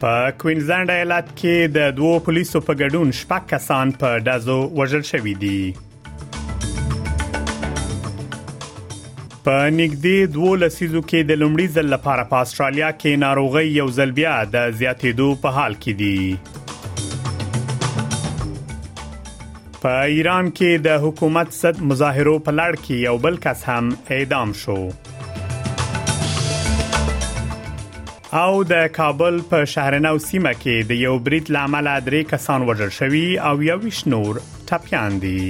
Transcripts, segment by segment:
په کوینزلند ایالت کې د دوو پولیسو په ګډون شپږ کسان په دزو وژل شوې دي په نږدې دوه لسیزو کې د لومړي ځل لپاره په استرالیا کې ناروغي یو ځل بیا د زیاتېدو په حال کې دي په ایران کې د حکومت ست مظاهرو په لړ کې یو بل کس هم اعدام شو او د کابل په شهرنو سیمه کې د یو برید لامل درې کسان وژل شوي او یوش نور ټپیان دي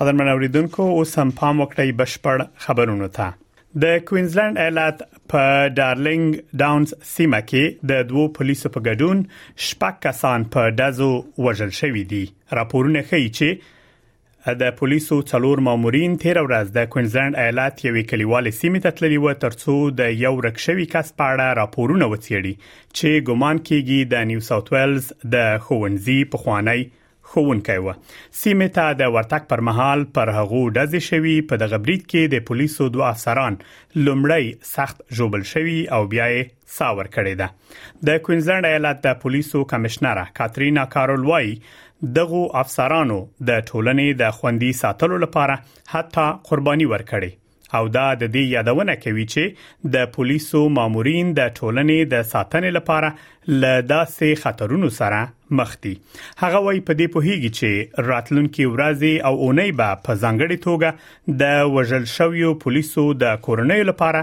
قدرمن اوریدونکو اوس هم پام وکړئ بشپړ خبرونه ته د کوینزلند ایالت په ډارلینګ ډاونز سیمه کې د دوو پولیسو په ګډون شپږ کسان په دزو وژل شوې دي راپورونه ښیي چې د پولیسو څلور مامورین تیر ورځ د کوینزلند ایالت یوې کلیوالې سیمې ته تللي و ترڅو د یو ورک شوی کس په اړه راپورونه وڅېړي چې ګومان کیږي د نیو ساوت ویلز د ښوونځي پخوانی ښوونکی و سیمه ته د ورتک پر مهال پر هغو ډزې شوې په دغه برید کې د پولیسو دوه افسران لومړی سخت جوبل شوی او بیا یې سا ورکړې ده د کوینزلند ایالت د پولیسو کمشنره کاترینا کارول وایي دغه افسرانو د ټولنې د خوندي ساتلو لپاره حتی قرباني ورکړي او دا د دې یادونه کوي چې د پولیسو مامورین د ټولنې د ساتنې لپاره له داسې خطرونو سره مخ دي هغه وایي په دې پوهیږي چې راتلونکي ورځې او اونۍ به په ځانګړي توګه د وژل شویو پولیسو د کورنۍ لپاره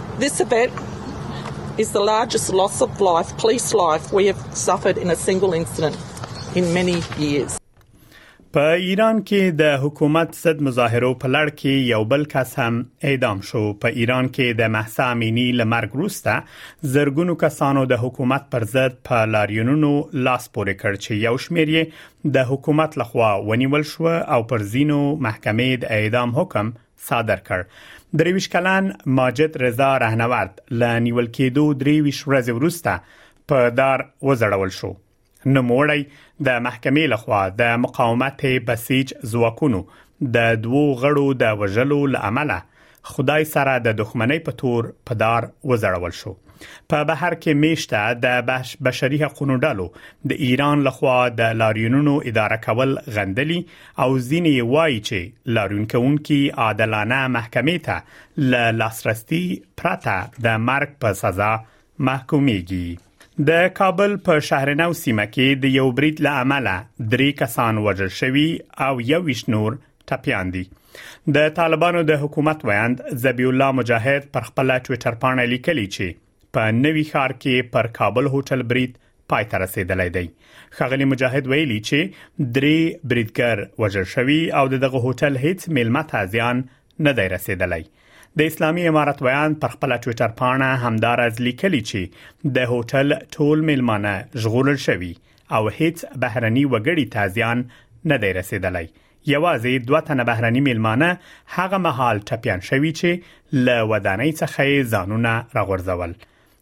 This event is the largest loss of life, police life, we have suffered in a single incident in many years. په ایران کې د حکومت ضد مظاهرو په لړ کې یو بل کس هم اعدام شو په ایران کې د محسا امینی لمرګ روسته زرګونو کسانو د حکومت پر ضد په لاریونونو لاس پورې کړ چې یو شمیر یې د حکومت لخوا ونیول شو او پر زینو محکمې د اعدام حکم صادر کړ درویش کلن ماجد رضا رهنورد ل نیول کېدو درویش ورځې وروسته په دار وزړول شو نوموړی د محکمې لخوا د مقاومت بسیج ځواکونو د دوو غړو د وژلو لامل خدای سره د دښمنۍ په تور په دار وزړول شو په بهر کې میشته د بشري حقوقو ډلو د ایران لخوا د لاریونونو اداره کول غندلي او ځینې یې وایي چې لارون کوونکي عادلانه محکمې ته له لاسرسي پرته د مرګ په سزا محکومېږي د کابل په شهر نو سیمه کې د یو برید له امله درې کسان وژل شوي او یو ویش نور ټپيان دي د طالبانو د حکومت ویاند زبی الله مجاهد پر خپل ټوئیټر پاڼه لیکلي چې په نوي ښار کې پر کابل هوټل برید پای ته رسیدلی دی خغلی مجاهد ویلي چې درې بریدګر وژل شوی او دغه هوټل هیڅ میلمه ته زیان نه دی رسیدلی د اسلامي امارت ویاند پر خپل ټوئیټر پاڼه همدارز لیکلی چې د هوټل ټول میلمانه ژغورل شوی او هیڅ بهرني وګړي ته زیان نه دی رسیدلی یوازې دوه تنه بهرني میلمانه هغه مهال ټپیان شوي چې له ودانۍ څخه یې ځانونه راغورځول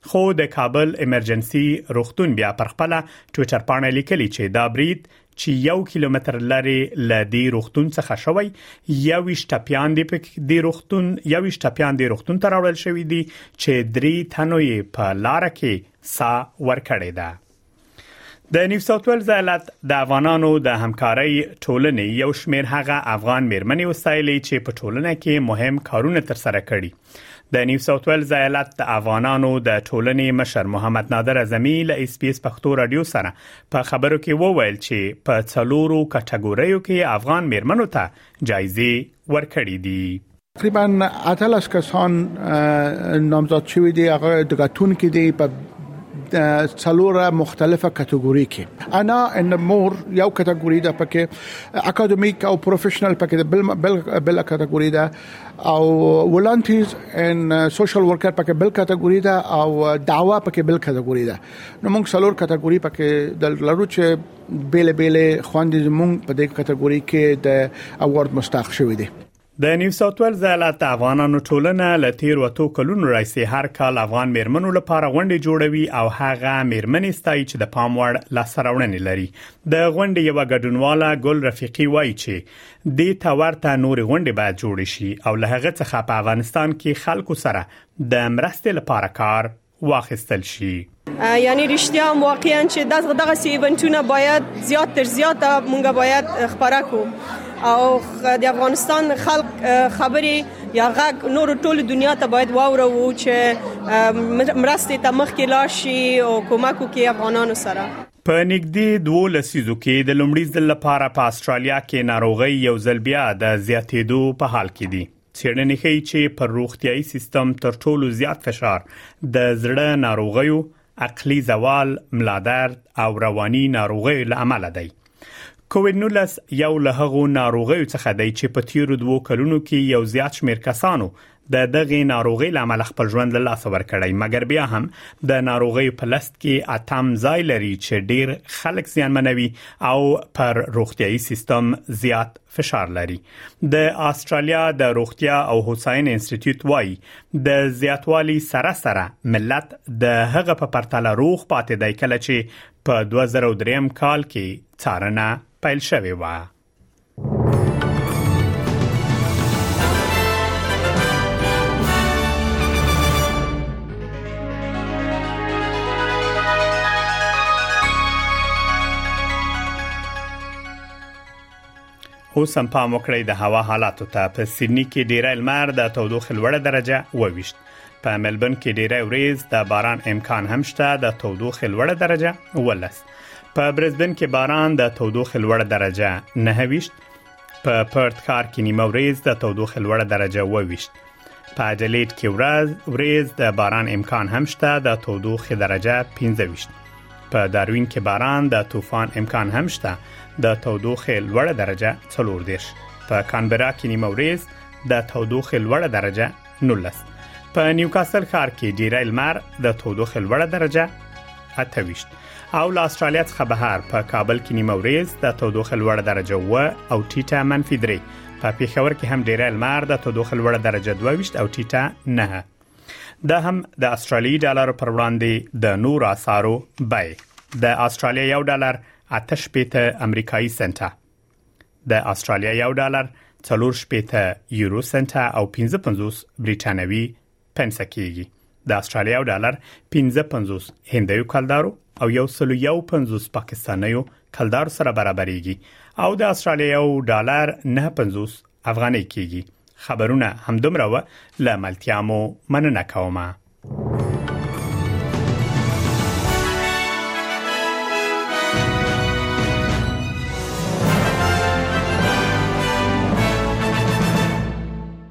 خو د کابل ایمرجنسي روغتون بیا پر خپل ټوئیټر پاڼه لیکلي چې دا برید چې یو کیلومتر لري ل دې روغتون څخه شوی یو شټپیان دی په دې روغتون یو شټپیان دی روغتون ته راوړل شوی دی چې درې تنو یې په لار کې سا ور کړی ده د نیو ساوت ویلز ایالت د افغانانو د همکارۍ ټولنې یو شمیر هغه افغان میرمنې وسایلې چې په ټولنه کې مهم کارونه تر سره کړي د نیو ساوت ویلز ایالت د افغانانو د ټولنې مشر محمد نادر اعظمي له اس پی اس پښتو رادیو سره په خبرو کې وویل چې په څلورو کټګوریو کې افغان میرمنو ته جایزې ورکړې دي تقریبا اتلس کسان نامزاد شوي دي هغه د ګټونکي دي په څلور مختلفه کټګوري کې انا ان مور یو کټګوري ده پکې اکاډمیک او پروفیشنل پکې بل بل بل کټګوري ده او ولنټیز ان سوشل ورکر پکې بل کټګوري ده او دعوا پکې بل کټګوري ده نو موږ څلور کټګوري پکې د لرو چې بیل بیل خواندې زموږ په دې کټګوري کې د اوارد مستحق شوی دی د نیو ساوت ویلز ایالت افغانانو ټولنه له تیر وتو کلونو راځي هر کال افغان میرمنو لپاره غونډې جوړوي او هغه میرمنې ستایي چې د پام وړ لاسراوړنې لري د غونډې یو ګډونواله ګل رفیقي وایي چې دې ته ورته نور غونډې باید جوړې شي او له هغه څخه په افغانستان کې خلکو سره د مرستې لپاره کار واخیستل شي یعنی رښتیا هم واقعا چې دغه دغه سی ایونټونه باید زیات تر زیات مونږ باید خبره کو او د افغانستان خلک خبرې یا غږ نور ټول دنیا ته باید واورو چې مرستې ته مخ کې لاړ شي او کومک وکړي افغانانو سره په نږدې دوه لسیزو کې د لومړي ځل لپاره په استرالیا کې ناروغي یو ځل بیا د زیاتېدو په حال کې دي څېړنې ښیي چې پر روغتيایي سیستم تر ټولو زیات فشار د زړه ناروغیو، عقلي زوال، ملا درد او رواني ناروغیو له امله دی. کووید 19 یو له هغو ناروغیو څخه دی چې په تیرو دوو کلونو کې یو زیات شمیر کسانو د دغه ناروغي لامل خپل ژوند له لاس ورکړی مګر بیا هم د ناروغي په لست کې اتم ځای لري چې ډیر خلک زیانمنوي او پر روغتيایي سیستم زیات فشار لري د استرالیا د روغتیا او هوساینې انسټیټیوټ وایي د زیاتوالي سره سره ملت د هغه په پرتله روغ پاتې دی کله چې په 2003 کال کې څارنه پیل شوې و اوس هم پام وکړئ د هوا حالاتو ته په سیدنی کې ډیره لمر د تودوخې لوړه درجه وویشت په ملبن کې ډیره وریز د باران امکان هم شته د تودوخې لوړه درجه ولس په برزبن کې باران د تودوخې لوړه درجه نه ویشت په پرت ښار کې نیمه وریز د تودوخې لوړه درجه وویشت په ادلید کې ورځ ورځ د باران امکان هم شته د تودوخې درجه 15 په داروین کې باران د طوفان امکان هم شته د تودوخې لوړه درجه 14 په کانبرا کې نیمه ورځ د تودوخې لوړه درجه 19 په نیوکاسل ښار کې ډیری لمر د تودوخې لوړه درجه 28 او له استرالیا څخه بهر په کابل کې نیمه ورځ د تودوخه لوړه درجه و او ټیټه منفي درې په پیښور کې هم ډیره لمر د تودوخه لوړه درجه 22 او ټیټه نه د هم د استرالیا ډالر پر وړاندې د نور اسارو بای د استرالیا یو ډالر آتش پیته امریکایي سنټه د استرالیا یو ډالر څلور شپېته یورو سنټه او 55 بریټانوي پنسه کیږي د استرالیا ډالر 1550 هندیو کلدارو او یو سلو یو 50 پاکستانیو کلدارو سره برابرېږي او د استرالیا ډالر 950 افغاني کیږي خبرونه همدومره و ل ملتیامو مننه کومه